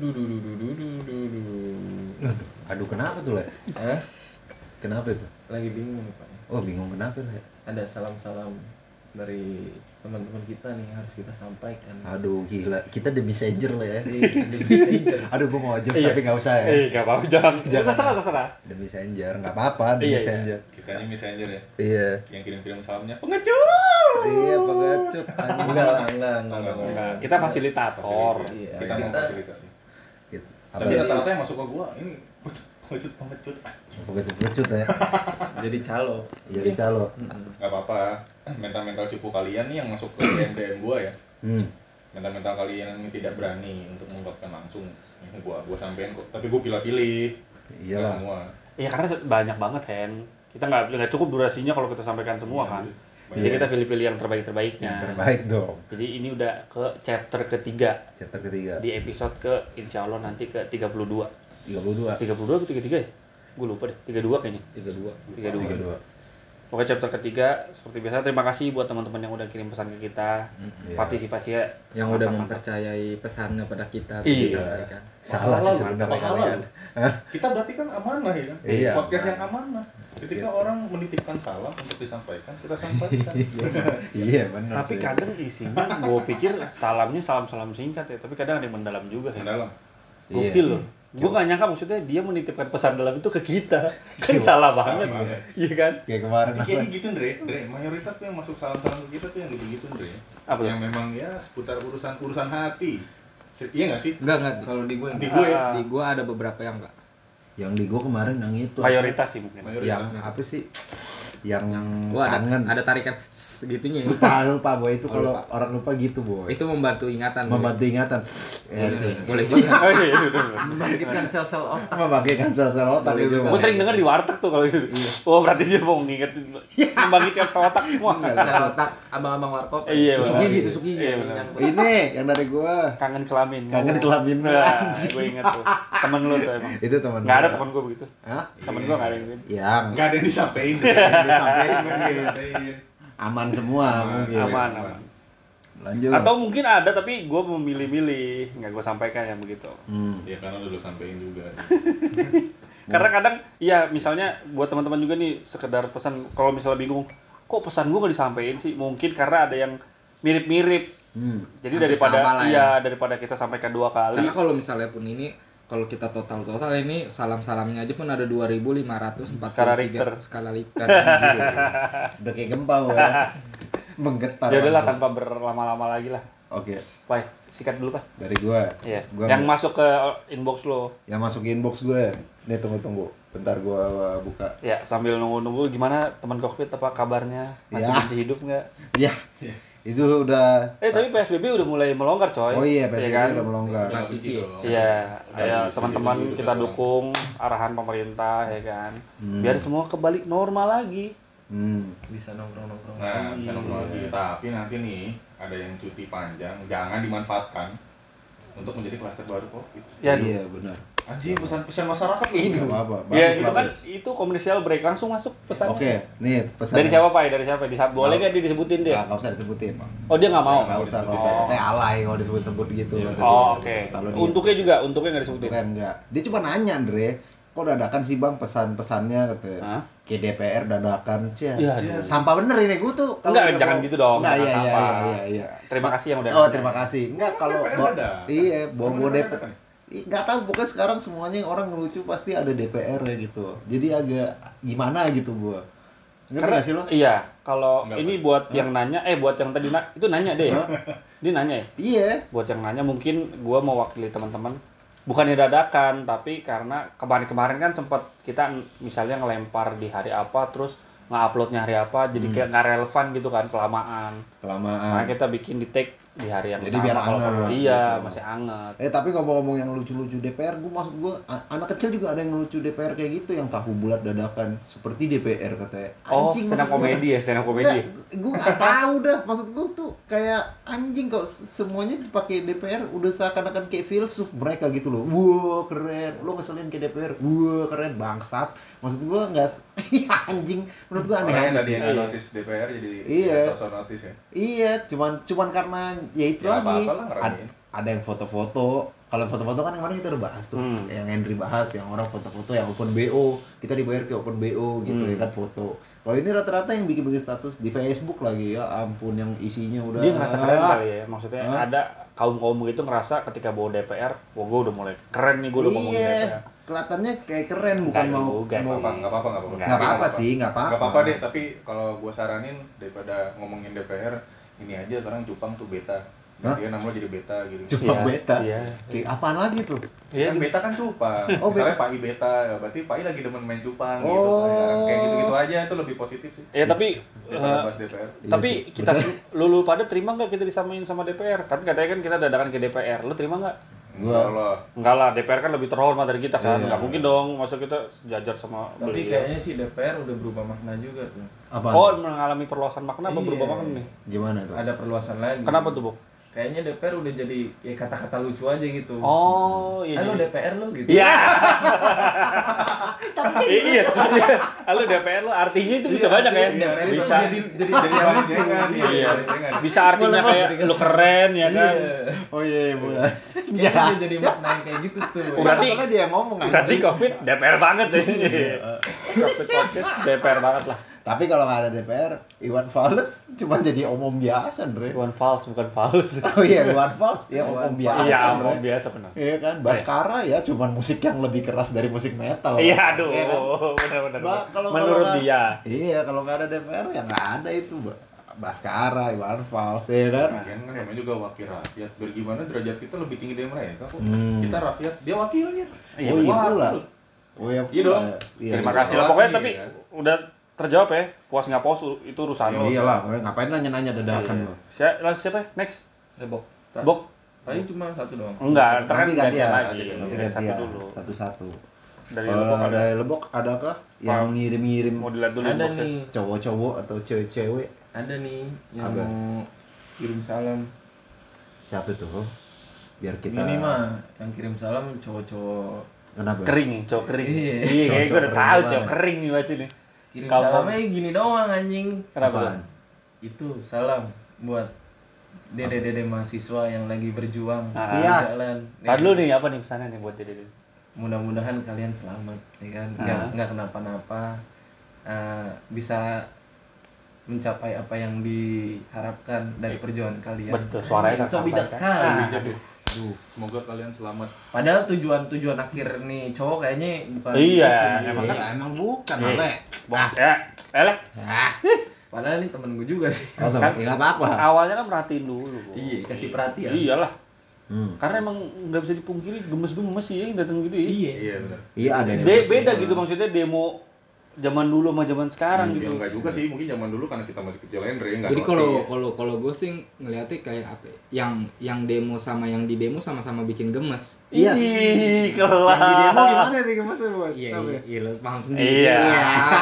du du du du du du du du. Aduh kenapa tuh le? Eh, Kenapa itu? lagi bingung nih Pak. Oh bingung kenapa le? Ada salam-salam dari teman-teman kita nih harus kita sampaikan. Aduh gila, kita the messenger lah ya. Di messenger. Aduh gua mau Iya. tapi nggak usah ya. Eh, gak apa-apa, jangan. Jangan. Terserah, terserah. The messenger, nggak apa-apa the Iya, iya. messenger. Kita ini messenger ya, Iya. yang kirim-kirim salamnya pengecut. Iya pengecut. Enggak enggak, enggak. Nah, kita fasilitator. Iya, Kita mau kita- fasilitasi. Apa Tapi ya? rata-rata yang masuk ke gua ini pengecut pengecut. Pengecut pengecut ya. Jadi calo. Jadi calo. Gak apa-apa. Mental-mental cupu kalian nih yang masuk ke DM DM gua ya. Hmm. Mental-mental kalian yang tidak berani untuk mengungkapkan langsung. Ini gua gua sampein kok. Tapi gua pilih-pilih. Iyalah. semua. Iya, karena banyak banget, Hen. Kita nggak nggak cukup durasinya kalau kita sampaikan semua Iya, kan. banyak. Jadi kita pilih-pilih yang terbaik-terbaiknya. Yang terbaik dong. Jadi ini udah ke chapter ketiga Chapter ketiga. di episode ke insya Allah nanti ke 32. 32. 32 atau 33 ya? Gue lupa deh. 32 kayaknya. Tiga dua. 32. Pokoknya chapter ketiga seperti biasa terima kasih buat teman-teman yang udah kirim pesan ke kita. Iya. Partisipasinya Yang udah mempercayai pesannya pada kita untuk Iya. disampaikan. Salah sih sebenarnya? Kita berarti kan amanah ya kan? Iya. Podcast yang amanah. Ketika orang menitipkan salam untuk disampaikan, kita sampaikan. Iya benar. Tapi sih. kadang isinya gue pikir salamnya salam-salam singkat ya, tapi kadang ada yang mendalam juga kan. Mendalam. Gokil loh. Gue gak nyangka maksudnya dia menitipkan pesan dalam itu ke kita. Kan salah banget. banget. Iya kan? kayak kemarin Kayak gitu Dre, Dre, mayoritas tuh yang masuk salam-salam ke kita tuh yang gitu-gitu Dre Apa tuh? Yang memang ya seputar urusan-urusan hati Se- Iya gak sih? Enggak, enggak. Kalau di gue Di gue ya? Ah. Di gue ada beberapa yang enggak. Yang di gua kemarin yang itu. Mayoritas sih mungkin. Mayoritas Yang apa sih? Yang yang Gua ada kangen. ada tarikan segitunya. lupa lupa boy itu Oh, kalau lupa. orang lupa gitu boy. Itu membantu ingatan. Boy. Membantu ingatan. Ya Boleh, sih. boleh juga. Oh iya, iya. Membangkitkan sel-sel otak. Membangkitkan sel-sel otak Boleh itu. juga. Gue sering denger di warteg tuh kalau gitu. Oh berarti dia mau ngingetin, membangkitkan sel otak semua. Sel otak abang-abang warkop. Iya, tusuk gigi, tusuk gigi. Iya. Ini yang dari gua. Kangen kelamin. Kangen kelamin. Nah, gue inget tuh. Temen lu tuh emang. Itu teman. Nggak ada gua. temen gue begitu. Hah? Temen gue nggak ada yang gitu. Yang Gak ada yang disampaikan disampaikan mungkin. Aman semua Aman. mungkin. Aman, aman. Lanjut. Atau mungkin ada tapi gue memilih-milih, nggak gue sampaikan yang begitu. Hmm. Ya karena udah lu sampein juga Karena kadang, ya misalnya buat teman-teman juga nih sekedar pesan, kalau misalnya bingung, kok pesan gue nggak disampaikan sih? Mungkin karena ada yang mirip-mirip. Hmm. Jadi Hampir daripada ya. iya daripada kita sampaikan dua kali. Karena kalau misalnya pun ini kalau kita total total ini salam-salamnya aja pun ada 2543 Skala Richter. skala Richter. Udah kayak gempa boy. Menggetar. ya udahlah tanpa berlama-lama lagi lah. Oke, Pak, sikat dulu pak. dari gua. Iya. Gua yang masuk ke inbox lo. yang masuk inbox gue. Nih tunggu tunggu. Bentar gua buka. Ya sambil nunggu-nunggu gimana teman kokpit apa kabarnya? Masih Ya. masih hidup nggak? Ya. Itu udah Eh tapi PSBB udah mulai melonggar coy. Oh iya, PSBB kan? udah melonggar. Transisi. Iya, Transisi ya dulu, teman-teman dulu, kita dukung arahan pemerintah ya kan. Hmm. Biar semua kembali normal lagi. Hmm. Bisa nongkrong-nongkrong. Nah, Iya. bisa nongkrong lagi. Tapi nanti nih ada yang cuti panjang, jangan dimanfaatkan untuk menjadi klaster baru COVID. Ya, iya benar. Anjing pesan-pesan masyarakat loh. Gak apa-apa. ya itu kan bagus. itu komersial break langsung masuk pesannya. Oke, nih pesan. Dari siapa pak? Dari siapa? Disa- boleh Nggak. nggak dia disebutin dia? Nggak, nggak usah disebutin. Oh dia nggak mau. Nggak usah, nggak Oh. usah. Katanya alay kalau disebut-sebut gitu. Iya. Oh oke. Kalau dia- Untuknya juga, untuknya nggak disebutin. Bukan enggak. Dia cuma nanya, Andre. Kok dadakan sih bang pesan-pesannya katanya. Hah? Ke DPR dadakan. Cia. Iya, aduh. Sampah bener ini gue tuh. kalau Enggak, jangan mau- gitu dong, Enggak, iya, iya, sampah. iya, iya, iya. Terima kasih yang udah Oh, nanya. terima kasih. Enggak kalau bawa- dadakan. Iya, bawa bawa DPR. Nggak tahu pokoknya sekarang semuanya orang ngelucu pasti ada DPR ya gitu. Jadi agak gimana gitu gua. Ngerti sih lo? iya, kalau ini buat yang nanya, eh buat yang tadi na itu nanya deh. ya? Dia nanya ya. Iya. Buat yang nanya mungkin gua mewakili teman-teman bukannya dadakan tapi karena kemarin-kemarin kan sempat kita misalnya ngelempar di hari apa terus nge-uploadnya hari apa jadi Hmm. kayak nggak relevan gitu kan kelamaan. Kelamaan. Makanya kita bikin di take di hari yang Jadi sama biar kalau anget, perlu. Iya, gitu. masih anget. Eh tapi ngomong-ngomong yang lucu-lucu DPR, gue maksud gue anak kecil juga ada yang lucu DPR kayak gitu yang tahu bulat dadakan seperti DPR katanya. Oh, Anjing stand maksud gua. komedi ya, stand up komedi. gue gak tahu dah maksud gue tuh kayak anjing kok semuanya dipakai DPR udah seakan-akan kayak filsuf mereka gitu loh wah keren lo ngeselin ke DPR wah keren bangsat maksud gue nggak anjing menurut gue aneh aja tadi sih nggak notice DPR jadi Iya. sosok notice ya. iya cuman cuman karena ya itu Ya, lagi Ad- ngeramein. ada yang foto-foto Kalau foto-foto kan kemarin kita udah bahas tuh, Hmm. yang Henry bahas, yang orang foto-foto yang open BO, kita dibayar ke open BO gitu Hmm. ya kan foto. Kalau ini rata-rata yang bikin-bikin status di Facebook lagi ya, ampun yang isinya udah. Dia ngerasa keren kali ya. Maksudnya Hah? ada kaum-kaum begitu ngerasa ketika bawa DPR, wah gue udah mulai keren nih gue udah ngomongin Iya, DPR. kelatannya kayak keren bukan Nggak mau mau sih. apa nggak apa-apa nggak apa-apa nggak apa-apa sih, nggak apa-apa. nggak apa-apa deh tapi kalau gue saranin daripada ngomongin DPR ini aja sekarang cupang tuh beta Hah? dia namanya jadi beta gitu Cuma Iya, beta. Iya. Kayak apaan lagi tuh? Iya, kan beta kan cupang Oh, misalnya Pak I beta ya berarti Pak I lagi demen main cupang gitu Oh. Ya, kayak gitu-gitu aja itu lebih positif sih Ya tapi daripada eh, DPR Iya tapi sih, kita lulu pada terima nggak kita disamain sama DPR? Kan katanya kan kita dadakan ke DPR. Lu terima nggak? Enggak lah Enggak lah, DPR kan lebih terhormat dari kita kan. Iya. Nggak mungkin dong masa kita sejajar sama Tapi beliau. kayaknya sih DPR udah berubah makna juga tuh. Apaan? Oh, mengalami perluasan makna apa Iya. berubah makna nih? Gimana tuh? Ada perluasan lagi. Kenapa tuh, Bu? Kayaknya DPR udah jadi ya kata-kata lucu aja gitu. Oh, iya. Halo DPR lo gitu. Iya. iya. Halo DPR lo artinya itu bisa banyak ya. DPR Bisa. jadi jadi jadi lucu. Iya. iya Bisa artinya kayak lu keren ya kan. Iya. Oh iya, iya. Kayaknya jadi makna yang kayak gitu tuh. Oh, berarti- Soalnya dia yang ngomong Berarti anjing. Covid DPR banget ya. Covid Covid DPR banget lah. Tapi kalau nggak ada DPR, Iwan Fals cuma jadi omong biasa, Andre. Bukan false, bukan false. Oh iya, Iwan Fals ya omong biasa. Iya, omong biasa benar. Iya kan, Baskara ya cuma musik yang lebih keras dari musik metal. Iya, aduh, Iya kan? benar-benar. Ba- kalau- Menurut kalau dia. Iya, kalau nggak ada DPR ya nggak ada itu, Ba. Baskara, Iwan Fals, ya kan. Lagian kan namanya juga wakil rakyat. Biar gimana derajat kita lebih tinggi dari mereka kok. Hmm. Kita rakyat, dia wakilnya. Iya, oh iya pula. Oh iya, Iya dong. Iya, Terima iya. kasih lah. Pokoknya tapi ya. udah terjawab ya. Puas nggak puas itu urusan Oh, lo. iyalah, ngapain nanya-nanya dadakan Iya. lo. Siapa, siapa? Next. Lebok. Tak. Bok. Paling cuma satu doang. Enggak, ntar kan Nanti gantian gantian, lagi. nanti gantian. dulu. Satu-satu. Dari Kalau Lebok ada. dari Lebok adakah yang ngirim-ngirim Mau dilihat dulu Ada nih, cowok-cowok atau cewek-cewek? Ada nih yang Apa? mau kirim salam. Siapa tuh? Biar kita Ini mah yang kirim salam cowok-cowok. Kenapa? Kering cowok kering. Iya. Iya, Cowok gue udah tahu cowok kering nih baca nih. Kirim Kalau- salamnya gini doang anjing. Kenapa? Apaan? Itu salam buat dede-dede mahasiswa yang lagi berjuang Ah. di Yes. jalan. Tadi dulu nih apa nih pesannya nih buat dede dede. Mudah-mudahan kalian selamat, ya kan? Nggak Ah. nggak kenapa-napa. Eh, bisa mencapai apa yang diharapkan dari perjuangan kalian. Betul, suaranya so bijak sekali. Ah. Ya. Aduh, semoga kalian selamat. Padahal tujuan-tujuan akhir nih cowok kayaknya bukan Iya, itu nih. emang kan- Iya, emang bukan, Iya. Ale. Bok, ya, eleh. Padahal ini temen gue juga sih. Oh, Kan- nggak apa-apa. Awalnya kan merhatiin dulu. Bu. Iya, kasih perhatian. Iyalah. Hmm. Karena emang nggak bisa dipungkiri gemes-gemes sih ya yang datang gitu ya. Iya. Iya benar. Iya ada Be- beda gitu maksudnya demo zaman dulu sama zaman sekarang Ya gitu. enggak juga sih, mungkin zaman dulu karena kita masih kecil Andre enggak. Jadi kalau kalau kalau gue sih ngeliatnya kayak apa? ya, Yang yang demo sama yang di demo sama-sama bikin gemes. Iya. Ih, Yang di kelas. demo gimana nih gemasnya buat? Iya, Apa iya, ya? iya, lo paham sendiri. Iya.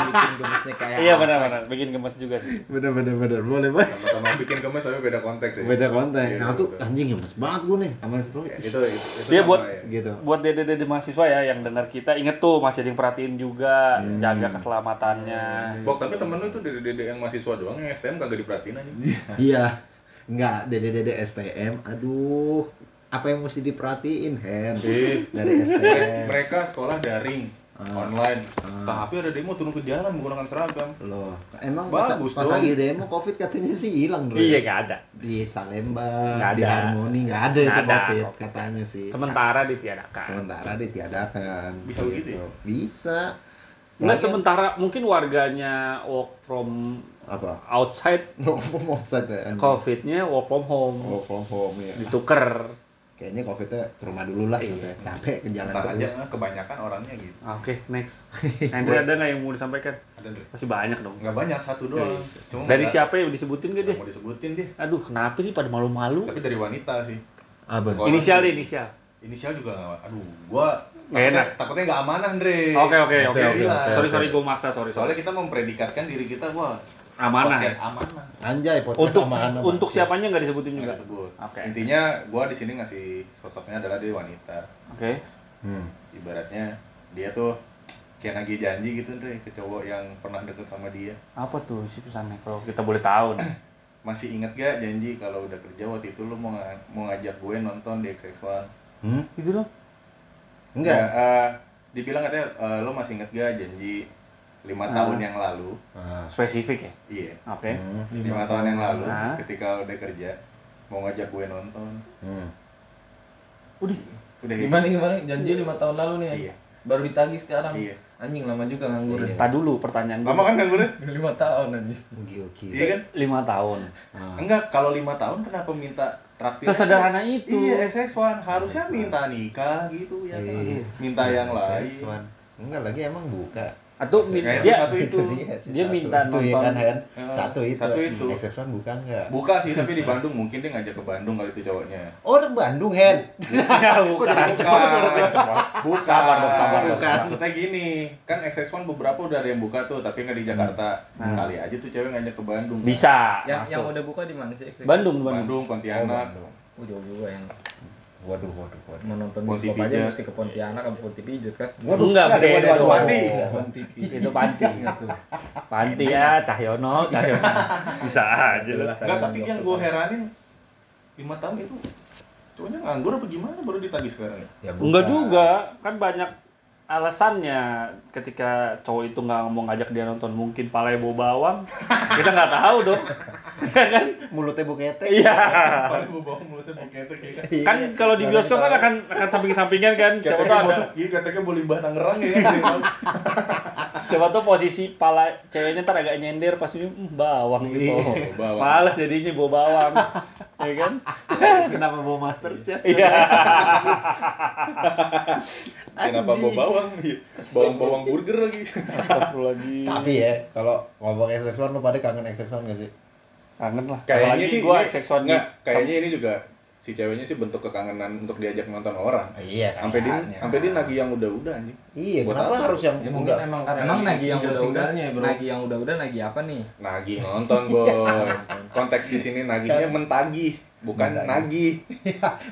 bikin gemesnya kayak Iya apa. benar-benar, bikin gemes juga sih. Bener bener bener boleh banget. sama-sama bikin gemes tapi beda konteks ya. Beda konten. Iya, Nah tuh anjing gemes banget gue nih sama itu. Ya, itu, itu, itu Dia sama buat- ya. gitu. Buat dede-dede mahasiswa ya yang dengar kita, inget tuh masih ada yang perhatiin juga, Hmm. jaga keselamatannya. Bok, tapi temen lu itu dede-dede yang mahasiswa doang, yang STM kagak diperhatiin aja. Iya. Enggak, dede-dede STM. Aduh, apa yang mesti diperhatiin, Hen? Dari STM. Mere- Mereka sekolah daring, Ah. online. Tapi ada demo turun ke jalan menggunakan seragam. Loh, emang pas, Bagus pas dong. lagi demo Covid katanya sih hilang, Bro. Iya gak ada. Di Salemba, Nggak di ada. Harmoni nggak ada Nggak itu ada Covid Covid. katanya sih. Sementara ditiadakan. Sementara ditiadakan. Bisa begitu ya? Bisa. Nggak Lagian- sementara mungkin warganya work from apa? outside, No, offset ya. anjing. COVID-nya work from home. Oh, from home ya. Dituker. Kayaknya Covidnya ke rumah dulu lah, Iya. udah capek ke jalan Ntar aja terus. eh, kebanyakan orangnya gitu. Ah, Oke, next. Andre ada nggak yang mau disampaikan? Ada Andre? Masih banyak dong. Nggak banyak satu doang. Cuma Dari siapa yang disebutin gak dia? mau disebutin dia. Aduh, kenapa sih pada malu-malu? Tapi dari wanita sih. Apa? Kalau- Inisial deh, inisial. Inisial juga nggak. Aduh, gua Nggak takutnya, enak. takutnya nggak amanah, Andre. Oke, oke, oke, Oke, oke. oke, Sorry, sorry, gue maksa, sorry, sorry. Soalnya kita mempredikatkan diri kita, wah, Amanah. podcast amanah. Anjay, podcast Untuk sama Hana, untuk Bang. siapanya nggak disebutin juga. Nggak disebut. Oke. Intinya, gua di sini ngasih sosoknya adalah dia wanita. Oke. Hmm. Ibaratnya dia tuh kayak nagih janji gitu, Andre, ke cowok yang pernah deket sama dia. Apa tuh isi pesannya kalau kita boleh tahu nih? Masih inget gak janji kalau udah kerja waktu itu lu mau mau ngajak gue nonton di XX1 Hmm? Gitu dong. Enggak. Ya, eh, dibilang katanya eh, lo masih inget gak janji lima Ah. tahun yang lalu? Ah. Spesifik ya. Iya. Oke. Hmm. Lima tahun yang lalu, Ah. ketika udah kerja, mau ngajak gue nonton. Hmm. Udah. Udah gitu. Gimana gimana? Janji lima tahun lalu nih. ya? Iya. Baru ditagih sekarang. Iya. Anjing lama juga nganggur. ya. Tak dulu pertanyaan gue. Lama kan nganggurnya? Lima tahun anjing. Gokil. Iya kan? Lima tahun. Ah. Enggak, kalau lima tahun kenapa minta traktir? Sesederhana itu. Iya, XX1 harusnya minta nikah gitu ya kan. Iya. Minta yang lain. Sexuan. Enggak lagi emang buka. Atau itu dia satu itu. dia sih, dia satu. minta itu ya nonton. kan? Eh, Satu itu. satu itu. XX1 buka enggak? Buka sih tapi di Bandung mungkin dia ngajak ke Bandung kali itu cowoknya. Oh, di Bandung, Hen. Ya, bukan. Bukan. Sabar dong, sabar. Bukan. Maksudnya gini, kan XX1 beberapa udah ada yang buka tuh, tapi nggak di Jakarta. Hmm. Kali aja tuh cewek ngajak ke Bandung. Bisa. yang yang masuk. udah buka di mana sih? Bandung, Bandung. Bandung, Pontianak. Oh jauh juga yang Waduh, waduh, waduh. mau nonton Ponti bioskop aja mesti ke Pontianak ke Ponti Pijat kan. Waduh, Enggak, beda waduh, waduh, dong. waduh. Pohon TV. Itu panci. Ingat tuh. Panti ya, Cahyono, Cahyono. Bisa aja lah. Enggak, tapi yang gue heranin 5 tahun itu cowoknya nganggur apa gimana baru ditagih sekarang ya? Ya. Enggak juga, kan banyak alasannya ketika cowok itu nggak mau ngajak dia nonton mungkin palai bau bawang kita nggak tahu dong Mulutnya bukete. iya Paling gue bawa mulutnya buketek ya kan. Iya. kan kalau di bioskop kan akan akan samping sampingan kan siapa tahu ada Iya, katanya mau limbah Tangerang ya kan. siapa tahu posisi pala ceweknya ntar agak nyender pas ini "Hmm, bawang gitu Iya, bawang. males jadinya bau bawang ya kan Kenapa bawa master chef? iya Kenapa bawa bawang? Iya. Bawang-bawang burger lagi. Astagfirullahaladzim Tapi ya, kalau ngomong XX1 lu pada kangen XX1 gak sih? kangen lah Kayaknya sih gua ini- seksual Nggak, kayaknya ini juga si ceweknya sih bentuk kekangenan untuk diajak nonton orang. Iya, Sampai dia kayaknya. sampai dia nagih yang udah-udah anjing. Iya, Buat kenapa apa? harus yang Ya mungkin udah? emang karena Emang ini nagi yang udah udah single-singlenya ya, bro. nagi yang udah udah nagi apa nih? Nagih nonton, boy. Konteks di sini nagihnya mentagih, bukan nagih.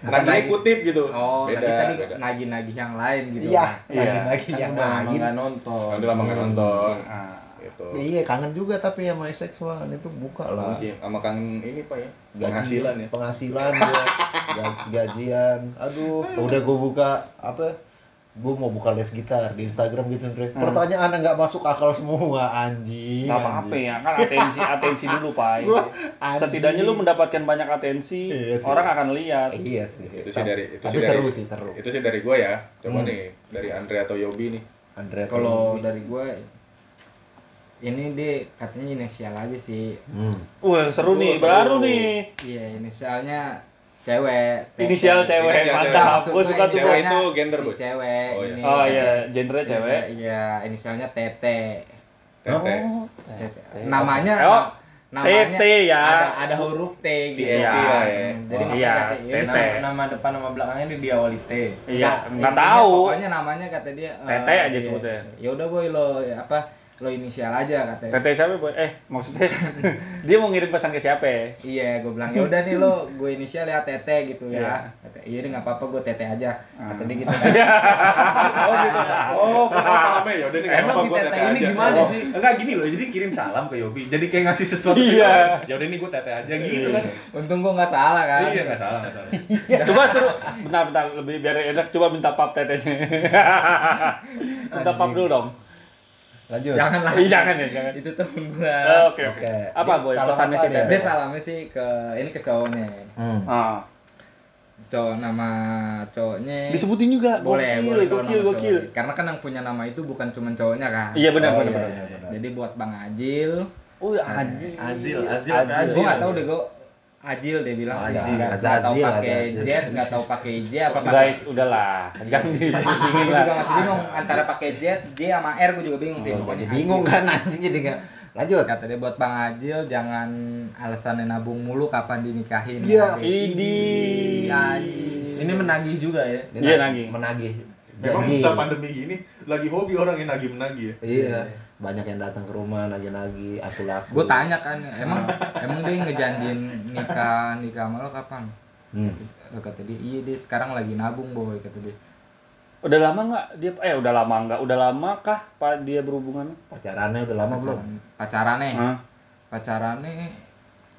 Nagihnya kutip gitu. Oh, beda. tadi beda. nagi-nagi yang lain gitu. Iya, Iya. lagi-lagi Kan yang lain. nggak nonton. Udah lama nggak nonton. Ah. Gitu. Iya, kangen juga tapi sama XX1 itu buka lah. Mungkin sama kangen ini Pak ya. Gaji- Penghasilan ya. Penghasilan ga- gajian. Aduh, udah gua buka apa? Gua mau buka les gitar di Instagram gitu, Andre. Pertanyaan yang nggak masuk akal semua, anjing. Gak apa-apa ya, kan atensi atensi dulu pak. Gua-. Setidaknya lu mendapatkan banyak atensi, Iya sih. orang akan lihat. Iya sih. Itu sih dari itu tapi sih dari seru sih, seru. Itu sih dari gua ya. Coba Hmm. nih dari Andre atau Yobi nih. Andre Kalau dari gue ini dia katanya inisial aja sih. hmm. Wah seru nih, seru. baru nih. Iya, inisialnya cewek. Inisial cewek, Inisial mantap. Gue suka tuh. Cewek inisialnya itu gender, si cewek Oh, iya. ini. Oh iya, gendernya cewek. Iya, inisialnya Tete. Tete. Oh. Namanya Oh, namanya Tete ya. Ada ada huruf T gitu. TNT ya. ya. Jadi Oh, makanya iya, kata ini Tete. Nama, nama depan nama belakangnya dia diawali T. Iya, nggak tahu. Pokoknya namanya kata dia eh, Tete aja iya. sebutnya. Ya udah boy lo ya apa lo inisial aja katanya. Tete siapa boy? Eh maksudnya dia mau ngirim pesan ke siapa? ya? Iya, gue bilang ya udah nih lo, gue inisial ya Tete gitu Iya. ya. Kata, iya deh nggak apa-apa, gue Tete aja. Kata dia gitu. oh gitu. Oh, kok paham ya? Yaudah nih, nggak Emang apa-apa, si gua Tete tete ini aja. gimana Oh. sih? Enggak gini loh, jadi kirim salam ke Yobi. Jadi kayak ngasih sesuatu ke Iya. Yobi. Ya udah nih gue tete aja gitu kan. Untung gue nggak salah kan. Iya, enggak salah, enggak salah. Coba suruh, bentar bentar lebih biar enak. Coba minta pap tetenya. minta pap dulu dong. Lanjut. Jangan lah. Jangan ya, jangan. Itu temen gue. Oh, Oke oke. Oke. Apa boy pesannya apa si dia? Salamnya sih ke ini ke cowoknya. Hmm. Ah. Cowok nama cowoknya. Disebutin juga. boleh, gokil, boleh gokil, gokil. cowoknya. Karena kan yang punya nama itu bukan cuma cowoknya kan. Iya benar Oh, benar. iya, benar. iya, benar. Jadi buat Bang Ajil, Oh Azil. Azil, Azil, Azil. gue nggak tahu deh gue Ajil dia bilang Oh, sih nggak tahu pakai. Z nggak tahu pakai J apa pakai Guys, udahlah. Jangan gue dipusingin juga lah. masih bingung antara pakai Z, J sama R gue juga bingung sih Oh, pokoknya bingung Ajil. kan anjing jadi nggak lanjut kata dia buat Bang Ajil jangan alasannya nabung mulu kapan dinikahin Iya. Idi. Ajil Ini menagih juga ya. Dia Iya, nag- nagih. menagih Memang janji masa pandemi gini lagi hobi orang yang nagih-menagih ya. iya banyak yang datang ke rumah nagih-nagih aku laku gue tanya kan emang emang dia ngejanjin nikah nikah sama lo kapan hmm. kata dia iya dia sekarang lagi nabung boy kata dia Udah lama nggak dia? Eh udah lama nggak? Udah lama kah pak dia berhubungan? pacarannya udah lama belum pacaran pacarannya Hah? pacarannya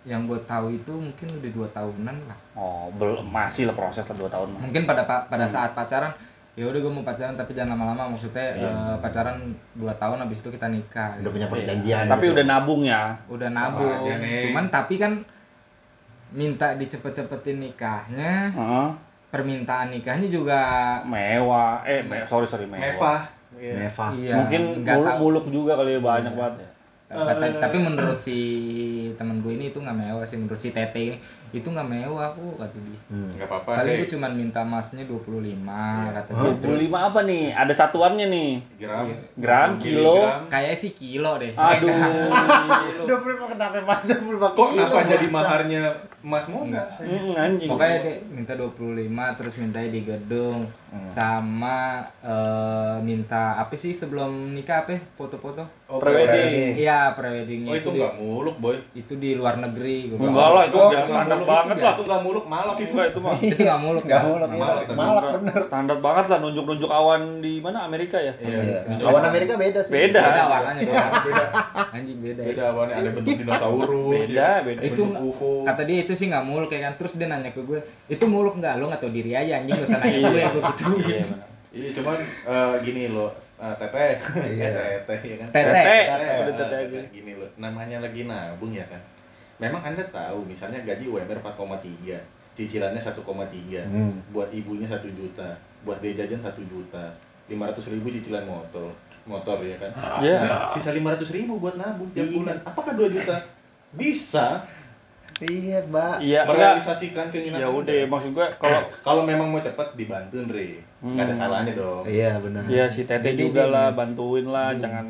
yang gue tahu itu mungkin udah dua tahunan lah Oh, belum masih lah proses lah 2 tahun mah. mungkin pada pa- pada Hmm. saat pacaran ya udah gue mau pacaran tapi jangan lama-lama maksudnya Iya. eh, pacaran dua tahun habis itu kita nikah Udah gitu. punya perjanjian. Tapi gitu. udah nabung ya. udah Sama nabung aja nih. cuman tapi kan minta dicepet-cepetin nikahnya Heeh. permintaan nikahnya juga Mewah. Eh, me- sorry sorry mewah. Mevah. Iya. Neva. iya Mungkin nggak muluk, tahu. muluk juga kali ya banyak banget ya. Kata- tapi menurut si temen gue ini itu nggak mewah sih menurut si Tete ini itu nggak mewah kok kata dia Hmm. Enggak apa-apa. paling gue cuman minta emasnya 25 kata dia terus 25 apa nih? Ada satuannya nih. gram, Gram, kilo. miligram. kayaknya sih kilo deh Aduh. Udah pernah kenapa masa belum pakai Kok kilo, kenapa jadi bangsa? maharnya emas muda? Hmm, anjing. pokoknya dia minta 25 terus mintanya di gedung sama eh, minta apa sih sebelum nikah apa foto-foto Oh, Prewedding. iya preweddingnya Oh itu itu di, enggak muluk, boy. itu di luar negeri gua Enggak lah, Oh, itu standar muluk, banget lah. Itu enggak muluk, malak itu. Enggak itu mah. itu nggak muluk Nggak kan? muluk, iya, Malak, bener. Standar banget lah nunjuk-nunjuk awan di mana Amerika ya. Iya. Nunjuk Awan. Amerika beda sih. Beda. beda warnanya doang Beda. anjing beda Beda awalnya ada bentuk dinosaurus. Beda, ya. beda. itu UFO. kata dia itu sih nggak muluk ya kan terus dia nanya ke gue itu muluk nggak lo nggak tahu diri aja anjing gak usah nanya gue gue gitu Iya. Iya, cuman eh, gini loh, eh, Teteh. Iya. Teteh ya kan. Tete. Tete. Eh, Udah tete eh, aja. Gini loh, namanya lagi nabung ya kan. Memang Anda tahu misalnya gaji UMR 4,3, cicilannya 1,3. Hmm. Buat ibunya 1 juta, buat dia jajan 1 juta. 500 ribu cicilan motor motor ya kan Iya. sisa 500 ribu buat nabung tiap Iya. bulan apakah 2 juta bisa Iya, Mbak. Iya, enggak. merealisasikan keinginan Ya udah, maksud gue kalau kalau memang mau cepat dibantu Andre nggak ada Hmm. salahnya dong Iya, benar. ya si Tete Jadi juga lah bantuin lah, jangan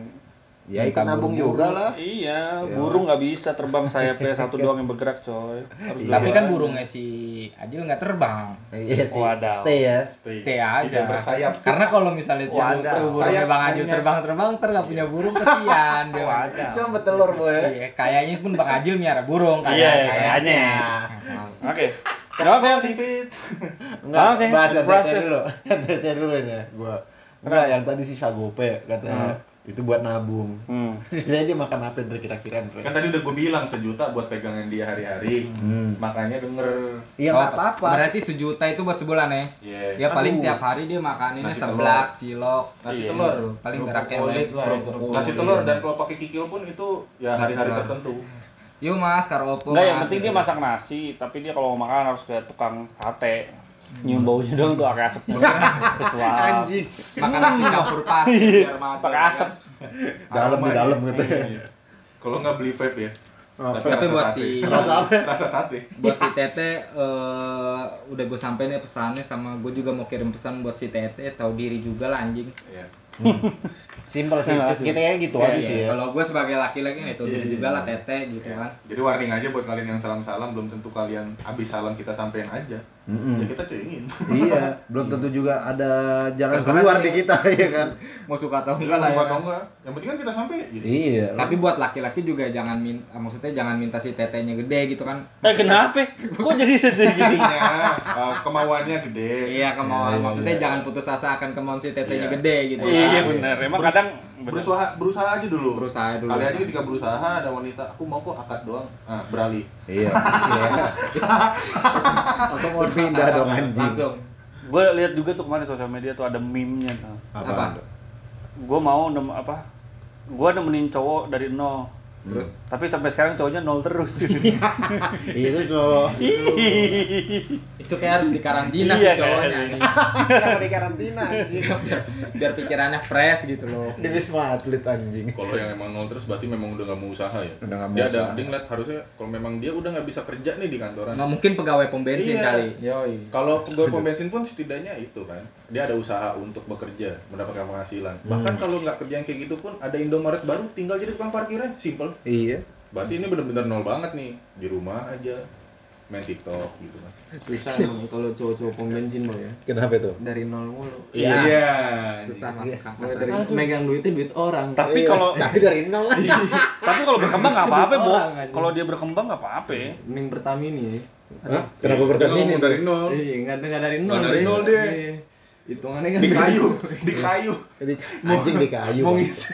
Ya ikut nabung juga lah. Iya, burung nggak bisa terbang sayapnya satu doang yang bergerak, coy. Harus tapi dua. kan burungnya si Ajil nggak terbang Iya sih. Wadaw. Stay ya. stay aja Tidak bersayap karena kalau misalnya burungnya bang Ajil punya. terbang-terbang ntar nggak punya burung kesian dia. Cuma betelur, boy. Iya, kayaknya pun bang Ajil miara burung Iya, kayak kayaknya. Oke. Oke, oke. Enggak, Oke, bahas dulu. Dulu ini gua. Enggak, yang tadi si Sagope katanya itu buat nabung. Hmm. Jadi dia makan apa Andre kira-kira kan tadi udah gue bilang sejuta buat pegangan dia hari-hari Hmm. makanya denger Iya Oh, enggak apa-apa. berarti sejuta itu buat sebulan ya Iya. ya paling Aduh. tiap hari dia makaninnya Nasi seblak cilok nasi Iya. telur paling kulit. nasi telur dan kalau pakai kikil pun itu ya hari-hari tertentu yuk mas karopo Enggak, yang mas, penting dia masak nasi, tapi dia kalau mau makan harus ke tukang sate. Nyium baunya dong tuh pakai asap sesuap. Anjing. makan nasi campur pasir biar mati. Pakai asap. Dalam di dalam gitu. Iya. kalau nggak beli vape ya Apa? Tapi rasa buat sate. si- Rasa apa? rasa sate buat si Tete eh, udah gue sampein ya pesannya sama gue juga mau kirim pesan buat si Tete tahu diri juga lah anjing Iya. Simpel sih. Terima kasih. Kita ya gitu Iya, aja iya. sih ya. kalau gue sebagai laki-laki nih Iya, diri iya, juga lah iya. Tete gitu kan Jadi warning aja buat kalian yang salam-salam belum tentu kalian habis salam kita sampein aja. Mm-mm. Ya kita cengin. Iya, belum tentu juga ada jalan Terserah keluar sih. di kita ya kan. mau suka atau Enggak lah ya atau enggak. Yang penting kan kita sampai gitu. Iya. tapi buat laki-laki juga jangan min maksudnya jangan minta si tetenya gede gitu kan Eh kenapa? Kok jadi sedih gini? Eh, kemauannya gede. iya kemauan Iya, iya, maksudnya iya. jangan putus asa akan kemauan si tetenya Iya. gede gitu Iya kan. benar. Emang Berus- kadang Berusaha berusaha aja dulu. berusaha dulu Kali aja ketika berusaha ada wanita, aku mau kok akad doang. Nah, beralih. Iya. atau mau Berpindah dong, anjing. langsung gue lihat juga tuh kemarin di sosial media tuh ada meme-nya tuh. Apa? Gue mau nem apa? Gue nemenin cowok dari nol. Terus Tapi sampai sekarang cowoknya nol terus. Iya itu cowok. itu kayak harus dikarantina Iya, sih cowoknya. Kenapa di karantina anjing? biar, biar pikirannya fresh gitu loh Di wisma atlet anjing. Kalau yang emang nol terus berarti memang udah nggak mau usaha ya. Udah nggak mau Dia ada usaha. dia ngeliat harusnya kalau memang dia udah nggak bisa kerja nih di kantoran. nggak mungkin pegawai pom bensin Iya. kali Yoi. Kalau pegawai pom bensin pun setidaknya itu kan, dia ada usaha untuk bekerja, mendapatkan penghasilan. Bahkan kalau nggak kerja yang kayak gitu pun ada Indomaret baru, tinggal jadi tukang parkirnya, simple. Iya. Berarti ini benar-benar nol banget nih, di rumah aja, main TikTok gitu kan. Susah emang kalau cowok-cowok pom bensin boy ya. Kenapa itu? Dari nol mulu. Iya. susah masuk Mulai kampus dari megang duitnya duit orang. Tapi kalau Tapi dari nol lagi. tapi kalau berkembang nggak apa-apa, Bo. Aja. Kalau dia berkembang nggak apa-apa. Mending Pertamini ya. Hah? Kenapa ngomong ini? dari nol, Iya, enggak enggak dari nol Nggak dari nol deh. Iya. Hitungannya kan di kayu, di kayu. Jadi anjing di kayu. Mau ngisi,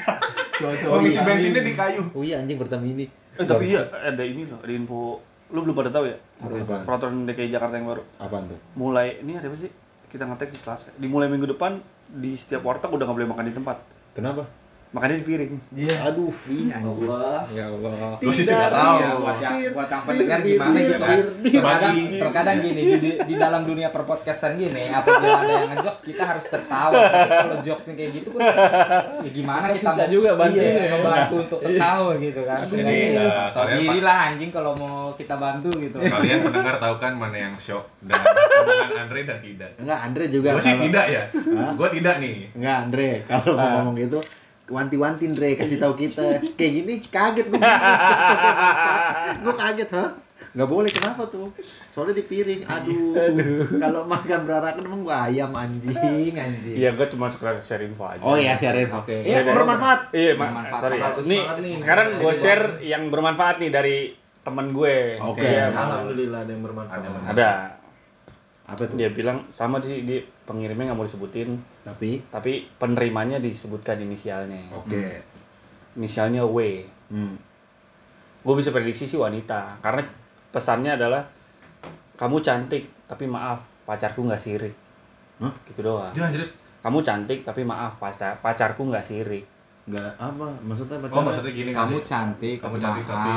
mau ngisi Pertamini. bensinnya di kayu. Oh iya anjing bertani ini. Eh, tapi iya ada ini loh, ada info lu belum pada tahu ya? Apaan? Peraturan DKI Jakarta yang baru. Apaan tuh? Mulai ini ada apa sih? Kita ngetek di Selasa. Dimulai minggu depan di setiap warteg udah nggak boleh makan di tempat. Kenapa? Makannya di piring. Aduh. Iya, Allah. Ya Allah. Gua sih nggak tahu. Iya, buat yang buat yang pendengar gimana gitu kan. Terkadang, terkadang gini di, di, di dalam dunia perpodcastan gini, apabila ada yang ngejokes kita harus tertawa. Tapi kalau jokes yang kayak gitu kan ya gimana Kita susah juga bantuin iya, ya. membantu untuk tertawa gitu kan. Jadi, Jadi, ya, tahu diri lah anjing kalau mau kita bantu gitu. Kalian pendengar tahu kan mana yang shock omongan Andre dan tidak. Enggak, Andre juga Gue sih tidak ya. Gue tidak nih. Enggak, Andre, kalau mau ngomong gitu wanti-wanti Andre kasih tahu kita kayak gini kaget gue gue kaget ha nggak boleh kenapa tuh soalnya di piring aduh, kalau makan berarakan emang gua ayam anjing anjing Iya, gue cuma sekedar share info aja. oh iya share info Oke. ya bermanfaat Iya, ma- Bermanfaat. sorry. Nih, nih. sekarang gue share yang bermanfaat nih dari temen gue. Oke, Iya, Alhamdulillah ada yang Ada bermanfaat. yang Ada. Apa tuh Dia bilang sama sih di pengirimnya nggak mau disebutin, tapi tapi penerimanya disebutkan inisialnya. oke Inisialnya W. hmm. Gue bisa prediksi sih wanita, karena pesannya adalah kamu cantik, tapi maaf pacarku nggak sirik. Hah? Gitu doang. Jangan jadi. Kamu cantik, tapi maaf pacar pacarku nggak sirik. nggak apa maksudnya Oh pacaran? maksudnya gini Kamu cantik, Kamu tapi cantik, maaf. Tapi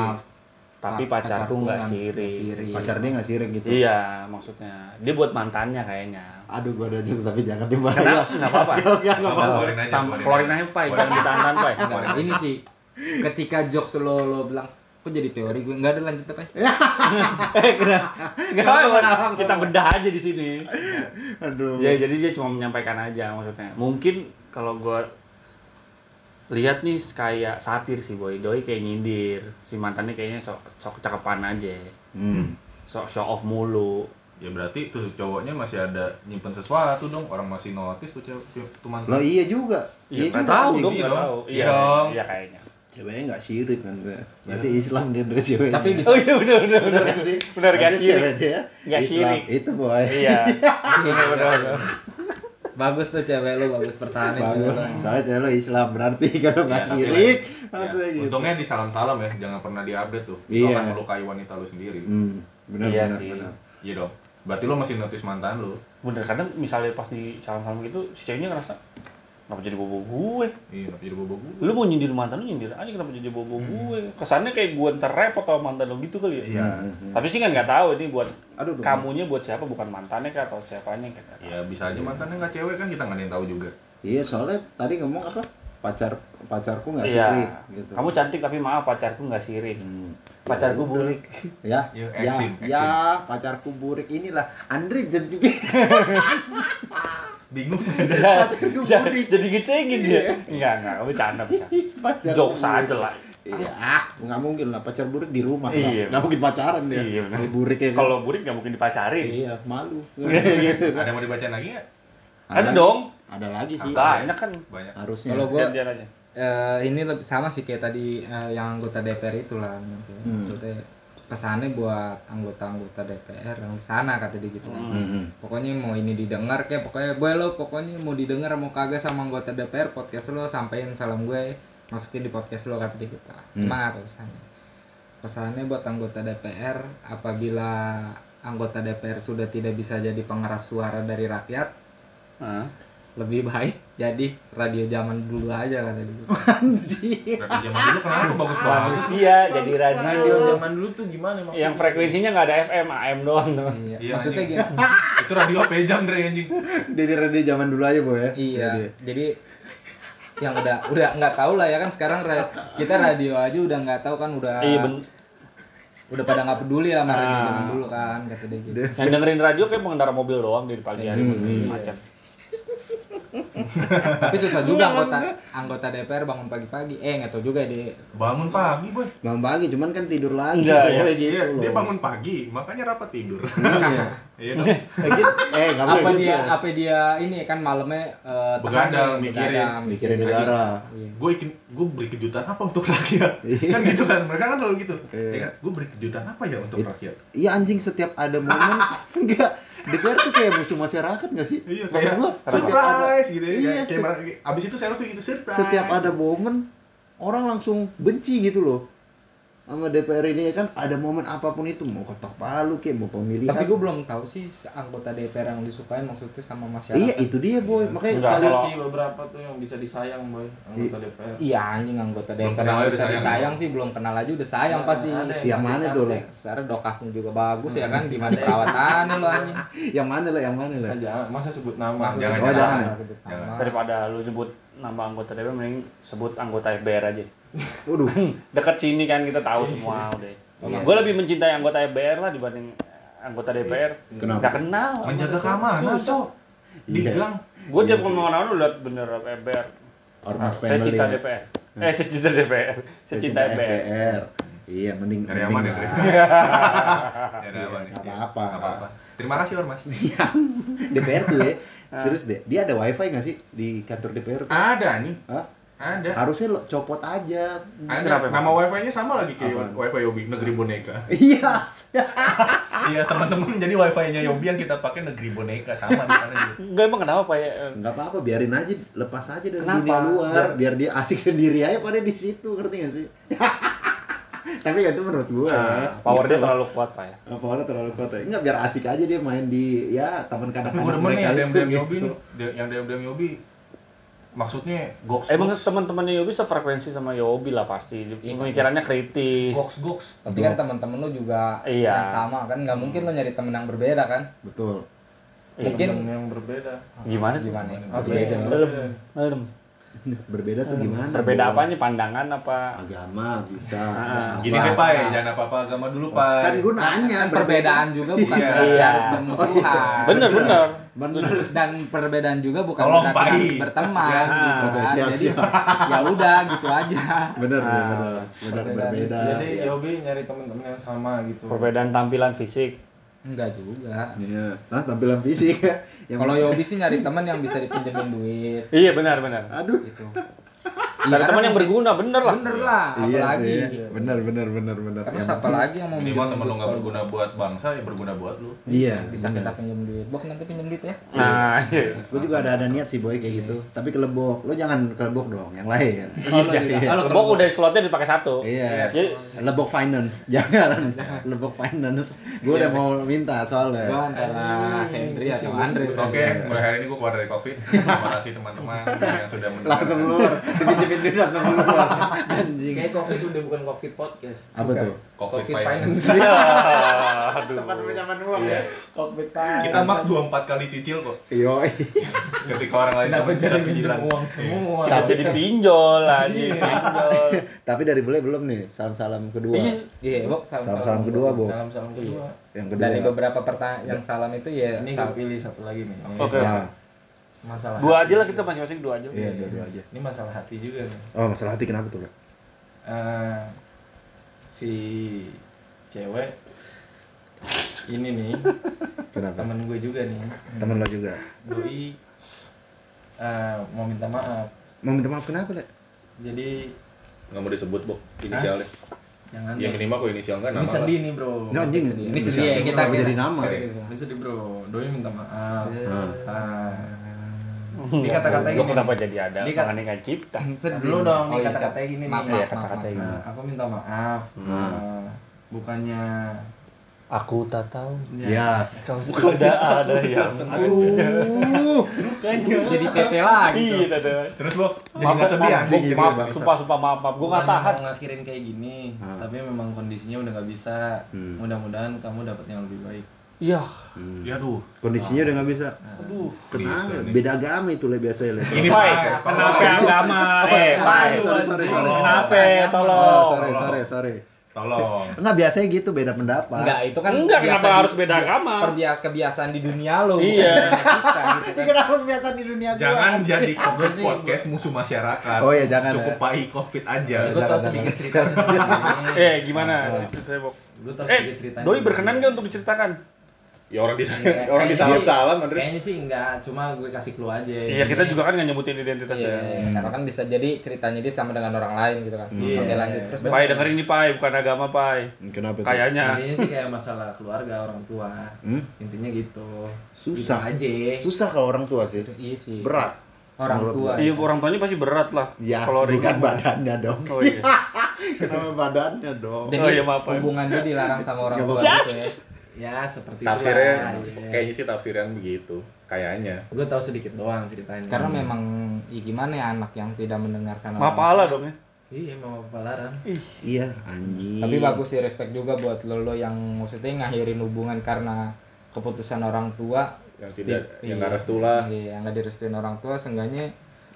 Pa- pacarku nggak sirik. sirik. pacar dia nggak sirik gitu Iya, maksudnya dia buat mantannya kayaknya. aduh gua ada jokes tapi jangan dibahas Kenapa? Nggak apa-apa. Sama- keluarin aja. Pai. Jangan Pai. Enggak, ini sih ketika jokes lo lo bilang kok jadi teori gue nggak ada lanjut apa ya? Eh, kenapa? Nggak apa-apa. Kita bedah aja di sini. aduh Ya, jadi dia cuma menyampaikan aja maksudnya. Mungkin kalau gua lihat nih kayak satir sih boy doi kayak nyindir. Si mantannya kayaknya sok sok cakepan aja. Hmm. sok show off mulu. Ya berarti tuh cowoknya masih ada nyimpen sesuatu dong. Orang masih notice tuh cewek tuh lo mantan. iya juga. Iya juga, tahu dong Iya nggak tahu Iya iya dong. iya kayaknya. Ceweknya nggak sirik nanti. Berarti Islam dia dari ceweknya. Tapi bisa oh iya benar benar nggak sih? Bener, nggak sirik. dia Nggak Islam. sirik. itu boy. Iya benar benar bagus tuh cewek lo bagus lo. bagus soalnya cewek lo Islam berarti kalau nggak Ya, tapi sirik Ya, gitu Untungnya di salam-salam ya, jangan pernah diupdate tuh. Itu Iya. akan melukai wanita lu sendiri. hmm, benar Iya benar sih. benar. Iya dong. Berarti lu masih notice mantan lu. bener kadang misalnya pas di salam-salam gitu si ceweknya ngerasa kenapa jadi bobo gue Iya, tapi jadi bobo gue. lu mau nyindir mantan lu nyindir aja kenapa jadi bobo gue kesannya kayak gue ntar repot sama mantan lu gitu kali ya Iya. tapi sih kan nggak tahu ini buat aduh aduh. kamunya buat siapa bukan mantannya kah atau siapanya kan nggak tahu. Ya bisa aja mantannya nggak cewek kan kita nggak ada yang tahu juga. iya soalnya tadi ngomong apa pacar pacarku nggak iya sirik gitu kamu cantik tapi maaf pacarku nggak sirik Hmm. pacarku burik ya Iya, ya action, ya pacarku burik inilah Andre jadi Bingung. pacarku jadi burik jadi ngecengin dia enggak enggak bercanda bisa pacar jokes aja lah Iya, ah, nggak mungkin lah pacar burik di rumah. Iya. Nggak mungkin pacaran dia. Iya. Kalau burik ya. kan. kalau burik nggak mungkin dipacarin iya, malu. gitu. ada mau dibacain lagi nggak? ada dong Ada lagi sih. banyak kan Banyak. Harusnya. Kalau gua aja eh, ini lebih sama sih kayak tadi eh, yang anggota DPR itu lah. Hmm. Maksudnya pesannya buat anggota-anggota DPR yang di sana kata dia gitu. kan. Hmm, hmm. Pokoknya mau ini didengar kayak pokoknya gue lo pokoknya mau didengar mau kagak sama anggota DPR podcast lo sampein salam gue masukin di podcast lo kata dia gitu. Emang apa pesannya? Pesannya buat anggota DPR apabila anggota DPR sudah tidak bisa jadi pengeras suara dari rakyat? Lebih baik jadi radio zaman dulu aja kata dia. Anjir. Berarti zaman dulu kenapa bagus banget? manusia jadi radio Radio zaman dulu tuh gimana maksudnya? yang frekuensinya nggak ada FM AM doang tuh Iya. Iya, Maksudnya anjing. gini. Itu radio apa jam Dre anjing? Dari radio zaman dulu aja, Boy ya. Iya. Jadi, Jadi yang udah udah nggak tahu lah ya kan sekarang ra- kita radio aja udah nggak tahu kan udah iya ben udah pada nggak peduli lah sama radio Ah. zaman dulu kan kata dia gitu. yang dengerin radio kayak pengendara mobil doang di pagi hari Hmm, macet Tapi susah juga anggota anggota DPR bangun pagi-pagi. Eh nggak tahu juga dia. Bangun pagi, boy. Bang pagi cuman kan tidur lagi. Enggak, ya. Gitu Iya, dia bangun pagi, makanya rapat tidur. Iya. Iya dong. Eh, gitu. eh, Apa gitu. dia apa dia ini kan malamnya eh, Begadang, tahan, mikirin. begadang, Mikirin negara. Iya. gue ikin gue beri kejutan apa untuk rakyat kan gitu kan mereka kan selalu gitu ya kan gue beri kejutan apa ya untuk rakyat Iya anjing setiap ada momen enggak DPR tuh kayak musuh masyarakat nggak sih? iya kayak gua, setiap ada surprise gitu ya Iya, kayak, kayak abis itu selfie gitu surprise setiap ada momen orang langsung benci gitu loh. Sama DPR ini kan ada momen apa pun itu mau ketok palu kayak mau pemilihan. Tapi gue belum tahu sih anggota DPR yang disukain maksudnya sama masyarakat. Iya itu dia boy makanya Enggak, sekali kalau- sih beberapa tuh yang bisa disayang boy anggota DPR Iya anjing anggota Belum DPR yang bisa disayang. disayang sih belum kenal aja udah sayang Ada- pasti. ada yang mana tuh le? Dasar dokasnya juga bagus ya kan gimana perawatannya lo anjing. Yang mana le? Yang mana? Kan jangan masa sebut nama Maksud Jangan, sebut jangan. nama, sebut nama. Jangan. Daripada lu sebut nama anggota DPR mending sebut anggota FBR aja. Waduh. Dekat sini kan kita tahu semua udah. Iya. Gue lebih mencintai anggota FBR lah dibanding anggota DPR. Kenapa? Gak kenal. Menjaga keamanan, Cok. Di Iya. gang. Gue tiap ke mana-mana lu liat bener FBR. Ormas Saya cinta DPR. Eh, saya cinta DPR. Saya cinta FBR. Iya mending mending aman ya, apa nih? Nggak apa-apa. Apa-apa. Terima kasih, Ormas. Yang DPR tuh ya. Serius deh. Dia ada wifi nggak sih di kantor DPR? tuh? Ada nih. Hah? Ada. Harusnya lo copot aja. Ada. Kenapa, Nama wifi-nya sama lagi kayak wifi Yobi negeri boneka. Iya. Iya teman-teman, jadi wifi-nya Yobi yang kita pakai negeri boneka sama di sana juga. Enggak emang kenapa Pak ya? Nggak apa-apa, biarin aja, lepas aja dari Kenapa? dunia luar, biar dia asik sendiri aja pada di situ, ngerti nggak sih? Tapi kan itu menurut gua ya. Nah, powernya Gitu. terlalu kuat Pak ya. Ah, Powernya terlalu kuat ya. Enggak, biar asik aja dia main di ya taman Tapi kanak-kanak gue demen nih ada yang DM gitu. Yobi nih. Yang DM DM Yobi maksudnya goks Emang teman-temannya Yobi sefrekuensi sama Yobi lah pasti. Pemikirannya kritis. goks goks. Pasti kan teman-teman lo juga Iya. yang sama kan nggak mungkin lo nyari temen yang berbeda kan? Betul. Mungkin Temen yang berbeda Gimana tuh? gimana? ya? Apa Berbeda. Belum. berbeda? Belum. Berbeda tuh gimana? Berbeda Bo? apanya? Pandangan apa? Agama bisa. Ah, Gini apa. deh, Pak, jangan apa-apa agama dulu, Pak. Kan gue nanya Kan perbedaan juga bukan Iya. berarti Iya. harus bermusuhan. Bener bener. Bener. Dan perbedaan juga bukan Tolong, berarti harus berteman Ya, gitu oke, kan. siap, Jadi ya udah gitu aja. Bener, Ah. bener, bener, Perbedaan. berbeda. jadi Iya. Yobi nyari temen-temen yang sama gitu Perbedaan tampilan fisik. Enggak juga. Iya. Nah, tampilan fisik yang Kalau Yobi sih nyari teman yang bisa dipinjemin duit Iya benar benar. Aduh. gitu. Cari Iya, teman yang berguna bener lah. Bener lah, Iya apalagi. sih. Bener, bener, bener, bener. Terus Yang apa lagi yang mau Minimal temen lo nggak berguna buat bangsa, ya berguna buat lu. Iya. bisa kita pinjam duit. Bok nanti pinjam duit ya. Nah, iya. Gue juga ada ada niat sih boy kayak gitu. Tapi kelebok. Lo jangan kelebok dong, yang lain. Oh, lo. Iya. Lo Lebok kerja. udah slotnya dipakai satu. Iya. Jadi Lebok finance. Jangan. Lebok finance. Gue udah mau minta soalnya. Gua antara Henry atau Andre. Oke, mulai hari ini gue keluar dari COVID. Terima kasih teman-teman yang sudah. Langsung keluar. Duit langsung keluar. Anjing. kayak covid udah bukan covid podcast Apa tuh? COVID, covid finance. finance ya, aduh. Tempat pinjaman uang Iya. ya. Covid Pak. Kita max 24 kali cicil kok. Yoi. Ketika orang lain kenapa jadi minjem uang semua Kita jadi pinjol anjing, Iya. pinjol. Tapi dari bule belum nih. Salam-salam kedua. Iya. Iya, Bok, salam Salam-salam kedua, Bo. salam salam kedua Yang kedua. Dari beberapa pertanyaan yang salam itu ya ini gue pilih satu lagi nih Ini Oke. Masalah Dua aja lah kita masing-masing dua aja. Iya, dua-dua aja. ini masalah hati juga nih Oh, masalah hati kenapa tuh, Kak? Eh, si cewek ini nih Kenapa? temen gue juga nih Temen lo juga. doi eh, mau minta maaf Mau minta maaf kenapa, Le? jadi Nggak mau disebut, Bo. Inisialnya. jangan Ya minimal kok inisial kan ini nama sedih nih bro Ini anjing. Ini sedih ya kita jadi nama. ya? ini sedih bro doi minta maaf Nah. Ah. Ini kata-kata Lu gini kenapa jadi ada Dia kan- penganiayaan cipta? Sedih. dulu dong Oh, nih iya, kata-katanya gini maaf, nih Iya, maaf, kata-kata maaf, ini. Nah, aku minta maaf Hmm. Eh, bukannya Aku tak tahu. ya, Yes. Kau sudah ada yang Aduh. Jadi PT lagi. Iya. Terus, Bo, jadi Maaf, nggak sedih maaf, anjing. maaf, jadi maaf, bangsa. sumpah, sumpah, maaf, maaf, gue nggak bukannya tahan. mau ngakhirin kayak gini Ah. tapi memang kondisinya udah nggak bisa Hmm. mudah-mudahan kamu dapat yang lebih baik Iya, Ya, aduh. Kondisinya udah nggak bisa. aduh. Kenapa? Beda agama itu le biasa le. Ini, Pak. kenapa agama? Eh, Pai, Sorry, sorry, sorry. kenapa? Oh, Tolong. sorry, sorry, sorry. Tolong. Enggak biasanya gitu beda pendapat. Enggak, itu kan Enggak, kenapa harus beda agama? Perbia- kebiasaan di dunia lo. Iya. kita gitu kan. Kenapa biasa di dunia gua? Jangan jadi COVID podcast musuh masyarakat. Oh iya, jangan Cukup ya. pai COVID aja. gue tau sedikit cerita Eh, gimana? Cerita, Bok. gue tau Eh, sedikit cerita Doi berkenan nggak untuk diceritakan? Ya orang di Kayaknya orang di sih- salam Andre. kayaknya sih enggak cuma gue kasih clue aja Iya, kita juga kan nggak nyebutin identitasnya. Iya, karena kan bisa jadi ceritanya dia sama dengan orang lain gitu kan. Iya. Oke lanjut terus. Pai dengerin nih Pai, bukan agama Pai. Kenapa tuh? Kayaknya. intinya sih kayak masalah keluarga orang tua Hmm? intinya gitu Susah. gitu aja Susah kalau orang tua sih. Iya sih. Berat. Orang Menurut tua. Iya, orang tuanya pasti berat lah. Ya, Kalau bukan ringan badannya dong. Oh iya. Kenapa badannya dong? Jadi Oh, iya, maaf, hubungan dia dilarang sama orang tua gitu ya. Ya seperti Tafsirnya itulah. kayaknya sih tafsiran begitu. Kayaknya. Gue tahu sedikit doang ceritanya. Karena memang ya gimana ya anak yang tidak mendengarkan orang Mapala dong ya. Iya emang apa larang. Iya, anjing. Tapi bagus sih respect juga buat lo lo yang maksudnya ngakhirin hubungan karena keputusan orang tua Yang tidak Sti- yang iya. nggak restu lah. Iya, yang nggak direstuin orang tua seenggaknya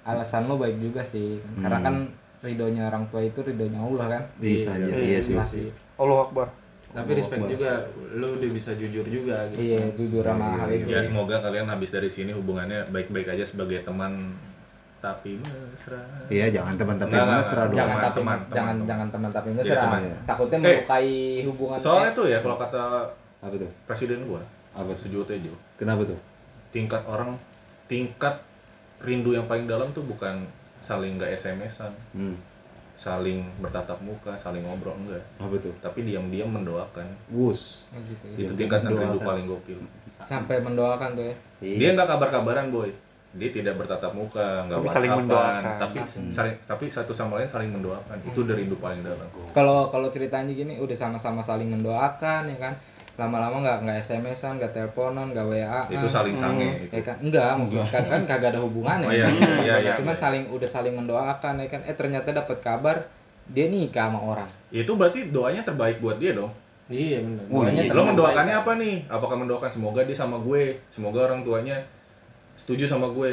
alasan lo baik juga sih. Karena kan ridhonya orang tua itu ridhonya Allah kan. Bisa aja. Iya sih. Masih Allah Akbar. Tapi respect juga, lu udah bisa jujur juga gitu. iya jujur sama hal itu. Ya semoga kalian habis dari sini hubungannya baik-baik aja sebagai teman tapi mesra. Iya, jangan teman-teman Enggak, enggak, mesra dong. jangan Teman, tapi teman, jangan teman. jangan teman tapi Iya, mesra. teman. Takutnya Eh, melukai hubungan. Soalnya eh, tuh ya kalau kata Apa tuh? presiden gua, Apa tuh? Sujiwo Tejo, Kenapa tuh? tingkat orang tingkat rindu yang paling dalam tuh bukan saling nggak SMS-an, Hmm. Saling bertatap muka, saling ngobrol enggak, Apa tuh? tapi diam-diam mendoakan. Wus. Oh, gitu ya. Itu tingkat rindu paling gokil. Sampai mendoakan tuh ya. Dia nggak kabar-kabaran boy, dia tidak bertatap muka, nggak Tapi saling mendoakan. tapi saling tapi satu sama lain saling mendoakan. Itu udah rindu paling dalam. Kalau kalau ceritanya gini udah sama-sama saling mendoakan ya kan. Lama-lama nggak nggak SMS-an, nggak teleponan, nggak WA. Itu saling sange itu. Ya kan enggak, maksudnya kan, kan kagak ada hubungannya. Oh iya, iya, iya. Cuman saling udah saling mendoakan ya kan. Eh ternyata dapat kabar dia nikah sama orang. Itu berarti doanya terbaik buat dia dong. Iya benar. Oh, Doanya iya. Lo mendoakannya apa nih? Apakah mendoakan semoga dia sama gue, semoga orang tuanya setuju sama gue.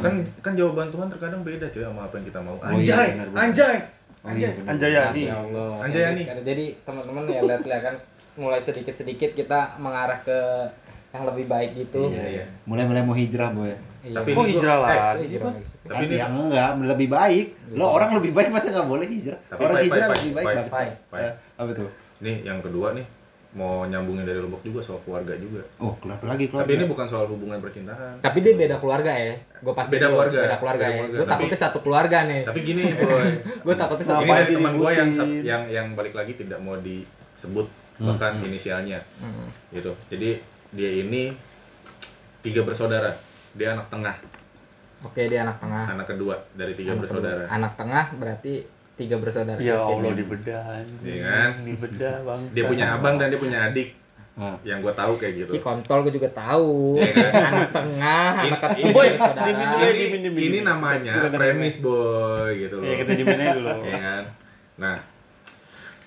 Kan kan jawaban Tuhan terkadang beda cuy sama apa yang kita mau. Oh iya, Anjay, anjay. Oh, iya, benar. Anjayani. Masya Allah. Anjayani. Jadi, Jadi teman-teman ya lihat lihat kan mulai sedikit-sedikit kita mengarah ke yang lebih baik gitu. Iya, iya. Mulai-mulai mau hijrah, boy. Iya. Tapi gua- hijrah eh, sih, Pak? hijrah. Tapi ini yang enggak lebih baik. Lo orang lebih baik masa nggak boleh hijrah? Tapi orang pai, hijrah pai, lebih baik pai, bangsa. pai, pai. Eh, Apa tuh? nih yang kedua nih mau nyambungin dari Lombok juga soal keluarga juga. Oh, kenapa lagi keluarga? Tapi ini bukan soal hubungan percintaan. Tapi dia beda keluarga ya. Gue pasti Beda keluarga. Beda keluarga Beda ya. keluarga. Gue Tapi- takutnya satu keluarga nih. Tapi gini, boy. Gue takutnya satu ini dari teman gue yang yang yang balik lagi tidak mau disebut bahkan inisialnya Hmm. gitu. Jadi dia ini tiga bersaudara. Dia anak tengah, Oke dia anak tengah. anak kedua dari tiga Anak bersaudara. kedua. Anak tengah berarti tiga bersaudara. Ya Allah dibedah anjing. Iya kan? Dibedah bang. Dia punya abang dan dia punya adik. Ah. Yang gue tahu kayak gitu. Ih kontol gue juga tahu. Iya kan? anak tengah, Ini- anak ketiga ini- Boy, bersaudara. dimin- Ini, dimin- dimin- ini dimin. namanya premis boy gitu loh. Ya kita aja dulu. Iya kan? Nah,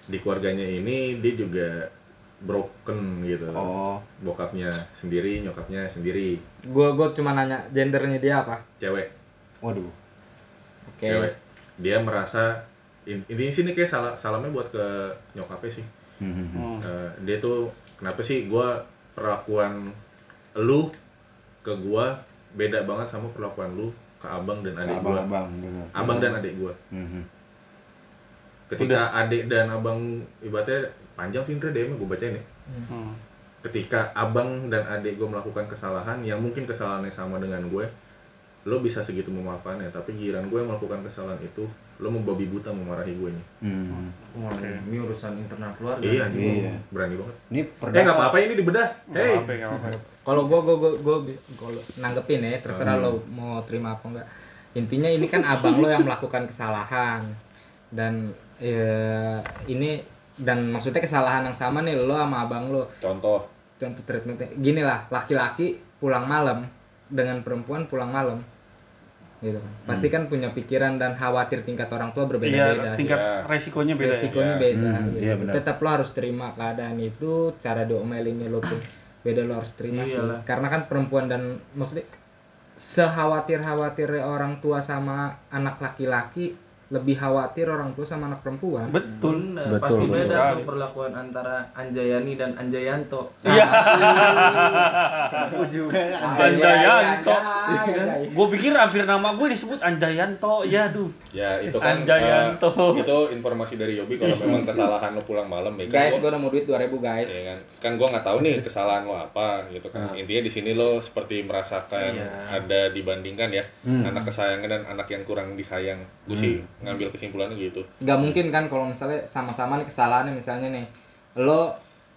di keluarganya ini dia juga broken gitu. Oh, Bokapnya sendiri, nyokapnya sendiri, Gue gue cuma nanya gendernya dia apa. cewek. waduh. Oke. Cewek. Dia merasa in- ini sini kayak salah salamnya buat ke nyokapnya sih. Hmm. Hmm. Eh, dia tuh kenapa sih gua perlakuan lu ke gua beda banget sama perlakuan lu ke abang dan adik gua. Abang-abang. gitu. Abang dan adik gua. Hmm, hmm. Ketika adik dan abang ibaratnya panjang sih Indra DM gue baca ini. Hmm. Ketika abang dan adik gue melakukan kesalahan yang mungkin kesalahannya sama dengan gue, lo bisa segitu memaafkannya. Tapi giliran gue yang melakukan kesalahan itu, lo membabi buta memarahi gue nih. Hmm. Wah, ini urusan internal keluarga. Iya, Iya. berani banget. Ini Eh nggak perdata. apa-apa ini dibedah. Hey. Kalau gue gue gue gue kalau nanggepin ya terserah Hmm. lo mau terima apa enggak. Intinya ini kan abang lo yang melakukan kesalahan dan ya, ini dan maksudnya kesalahan yang sama nih lo sama abang lo contoh. contoh treatmentnya gini lah laki-laki pulang malam dengan perempuan pulang malam gitu kan pasti kan punya pikiran dan khawatir tingkat orang tua berbeda-beda Iya, sih. tingkat Ya. resikonya beda. ya. resikonya Ya. beda Hmm, gitu. iya benar. tetap lo harus terima keadaan itu cara diomelinnya lo pun beda lo harus terima sih Iyalah. karena kan perempuan dan maksudnya sekhawatir khawatir orang tua sama anak laki-laki lebih khawatir orang tua sama anak perempuan Betul. Bener, Betul, pasti betul beda tuh perlakuan antara Anjayani dan Anjayanto. Iya. Ujungnya Anjayanto. Anjay. Gue pikir hampir nama gue disebut Anjayanto. Ya tuh. Ya itu kan eh, itu informasi dari Yobi kalau memang kesalahan lo pulang malam ya kan. guys gua- gue udah mau duit 2000 guys. Ya kan? Kan gua nggak tahu nih kesalahan lo apa gitu kan. Intinya di sini lo seperti merasakan Iya. ada dibandingkan ya anak kesayangan dan anak yang kurang disayang. Gue sih ngambil kesimpulannya gitu. Nggak mungkin kan kalau misalnya sama-sama nih kesalahannya misalnya nih lo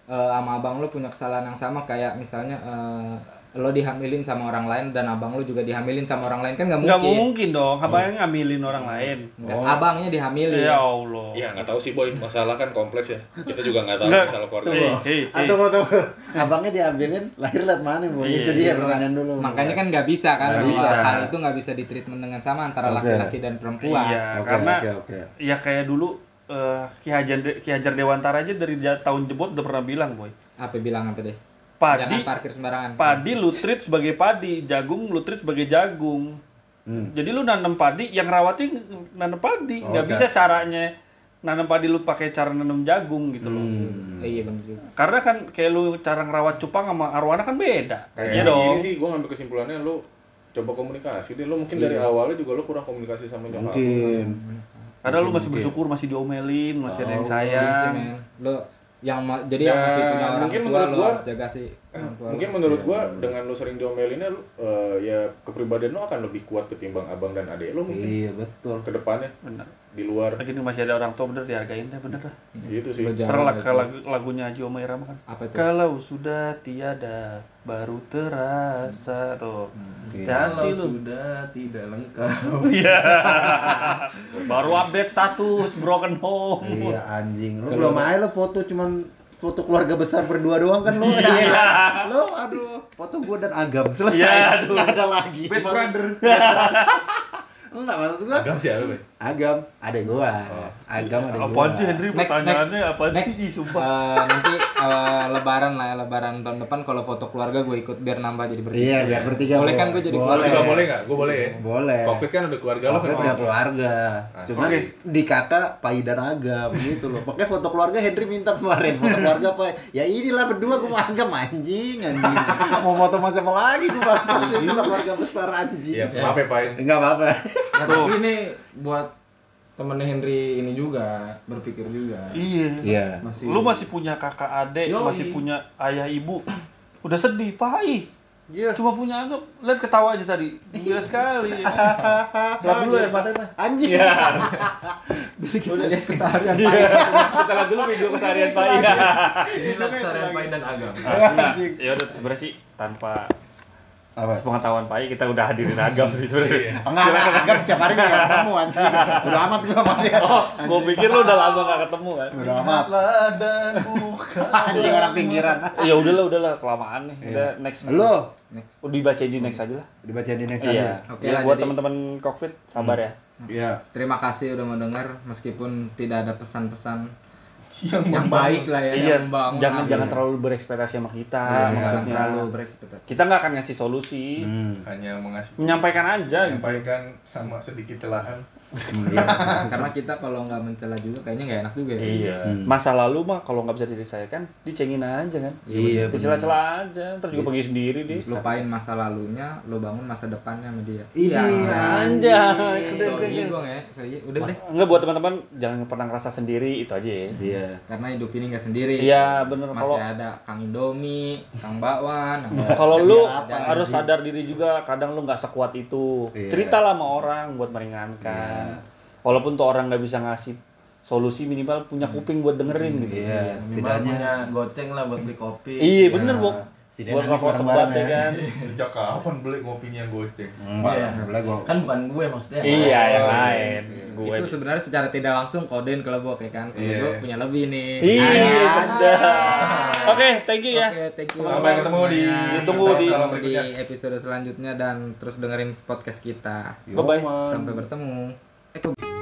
eh, sama abang lo punya kesalahan yang sama kayak misalnya eh, lo dihamilin sama orang lain dan abang lo juga dihamilin sama orang lain kan nggak Nggak mungkin. mungkin dong, abangnya ngambilin orang lain. Nggak, abangnya dihamilin. Ya Allah. Iya nggak tahu sih boy, masalah kan kompleks ya. Kita juga nggak tahu Nggak. masalah keluarga. Hei, hei, Ah, hei. tunggu, tunggu. Abangnya diambilin, lahir liat mana, Bu? Iya, Itu dia iya. pertanyaan dulu. Makanya kan nggak bisa kan Nggak bahwa bisa. hal itu nggak bisa ditreatment dengan sama antara laki-laki dan perempuan. Iya, Oke, karena oke, oke. ya kayak dulu eh, Ki Hajar Ki Hajar Dewantara aja dari tahun jebot udah pernah bilang, boy. Apa bilang apa deh? Padi Jangan parkir sembarangan. padi lu treat sebagai padi, jagung lu treat sebagai jagung. Hmm. Jadi lu nanam padi, yang rawatin nanam padi. Nggak Oke. bisa caranya nanam padi lu pakai cara nanam jagung gitu loh. Hmm. Iya benar juga. Karena kan kayak lu cara ngerawat cupang sama arwana kan beda. Kayak Iya gini dong. sih, gue ngambil kesimpulannya lu coba komunikasi deh. Lu mungkin dari awalnya juga lu kurang komunikasi sama nyokap. Mungkin. Karena lu masih bersyukur, masih diomelin, masih ada yang Iya sih, sayang. Lo yang ma- jadi yang masih punya orang mungkin tua menurut lo gua- harus jaga sih. lo. Mungkin menurut gua dengan lu sering diomelinnya lu eh, ya kepribadian lu akan lebih kuat ketimbang abang dan adik lu mungkin Iya, betul. ke depannya Bener. di luar Lagi masih ada orang tua bener dihargain deh bener dah. gitu sih. Lo Karena lagu, lagunya Haji Oma Irama kan. apa itu? Kalau sudah tiada baru terasa tuh. Iya. Kalau lu. sudah tidak lengkap. Iya. baru update status broken home. Iya, anjing. Lu belum aja lo foto cuman foto keluarga besar berdua doang kan lo. Iya. Lo aduh, foto gua dan Agam selesai. Iya, aduh. Nggak ada lagi. Best brother. Enggak maksud gua. Agam siapa? Agam, adek gua. Agam adek gua. Apaan sih Henry Next, pertanyaannya apaan Next. sih sumpah. Eh, nanti eh, lebaran lah ya, lebaran tahun depan kalau foto keluarga gue ikut biar nambah jadi bertiga. Iya, biar bertiga. Boleh kan gue jadi boleh. keluarga? Gua boleh nggak? Gua boleh ya. Boleh. Covid kan udah keluarga lo kan. udah keluarga. Cuma Oke. di kakak Pai dan Agam gitu loh. Pokoknya foto keluarga Henry minta kemarin foto keluarga apa? Ya inilah berdua gua sama Agam anjing anjing. Mau foto sama siapa lagi gua bangsa itu lah keluarga besar anjing. Iya, maaf ya, Pak. Enggak apa-apa. Tapi ini buat temennya Henry ini juga berpikir juga. Iya. Iya. Masih Lu masih punya kakak adik, Yoi. masih punya ayah ibu. Udah sedih, pai. Iya. Cuma punya anggap, lihat ketawa aja tadi. Gila sekali. Lap dulu ya. Pak. Anjing. Bisa kita lihat keseharian Kita lihat dulu video keseharian pai. inilah keseharian Pai dan Agam. Nah, ya udah sebenarnya sih tanpa Apa? sepengetahuan pai kita udah hadirin agam sih sebenarnya. Enggak, enggak, Agam tiap hari enggak ketemu anjing. Udah amat gua sama dia. Oh, gue pikir lu udah lama gak ketemu kan. Udah amat. dan. Anjing orang pinggiran. Ya udahlah, udahlah kelamaan nih. Udah next. Lu Udah dibacain di next aja lah. dibacain di next Iya. aja. Oke ya, lah, buat jadi- teman-teman COVID sabar ya. Iya. Terima kasih udah mau dengar meskipun tidak ada pesan-pesan Yang, yang baik lah ya, Iya, yang membangun. jangan jangan terlalu berekspektasi sama kita. Jangan maksudnya. terlalu berekspektasi. Kita nggak akan ngasih solusi, Hmm. Hanya mengasih menyampaikan aja. gitu. menyampaikan sama sedikit celahan. Iya. Karena kita kalau nggak mencela juga kayaknya nggak enak juga ya. Iya. Hmm. Masa lalu mah kalau nggak bisa diselesaikan, dicengin aja kan. Iya, bener. Dicela-cela aja, ntar juga pergi sendiri deh. Lupain masa lalunya, lo bangun masa depannya sama dia. Iya, anjay. Sorry gue ya, sorry. Udah deh. Enggak buat teman-teman jangan pernah ngerasa sendiri itu aja ya. Iya. Karena hidup ini nggak sendiri. Iya bener Masih kalau ada Kang Indomie, Kang Bakwan. kalau lu harus sadar diri juga kadang lu nggak sekuat itu. Iya. Ceritalah sama orang buat meringankan. Walaupun tuh orang nggak bisa ngasih solusi minimal punya kuping buat dengerin gitu. Iya, Minimal setidaknya punya goceng lah buat beli kopi. Iya bener Bok. setidaknya Buat rokok sebat ya ya. kan. Sejak kapan beli ngopinya yang goceng? Enggak, Iya. Kan bukan gue maksudnya. Iya yang Oh, lain. Gue itu sebenarnya secara tidak langsung kodein kalau gue kan kalau Iya. gue punya lebih nih Iya, sudah. Oke, thank you ya. Oke, thank you. Sampai ketemu di- ditunggu di- di episode selanjutnya dan terus dengerin podcast kita. Bye bye. Sampai bertemu. Eh, kok-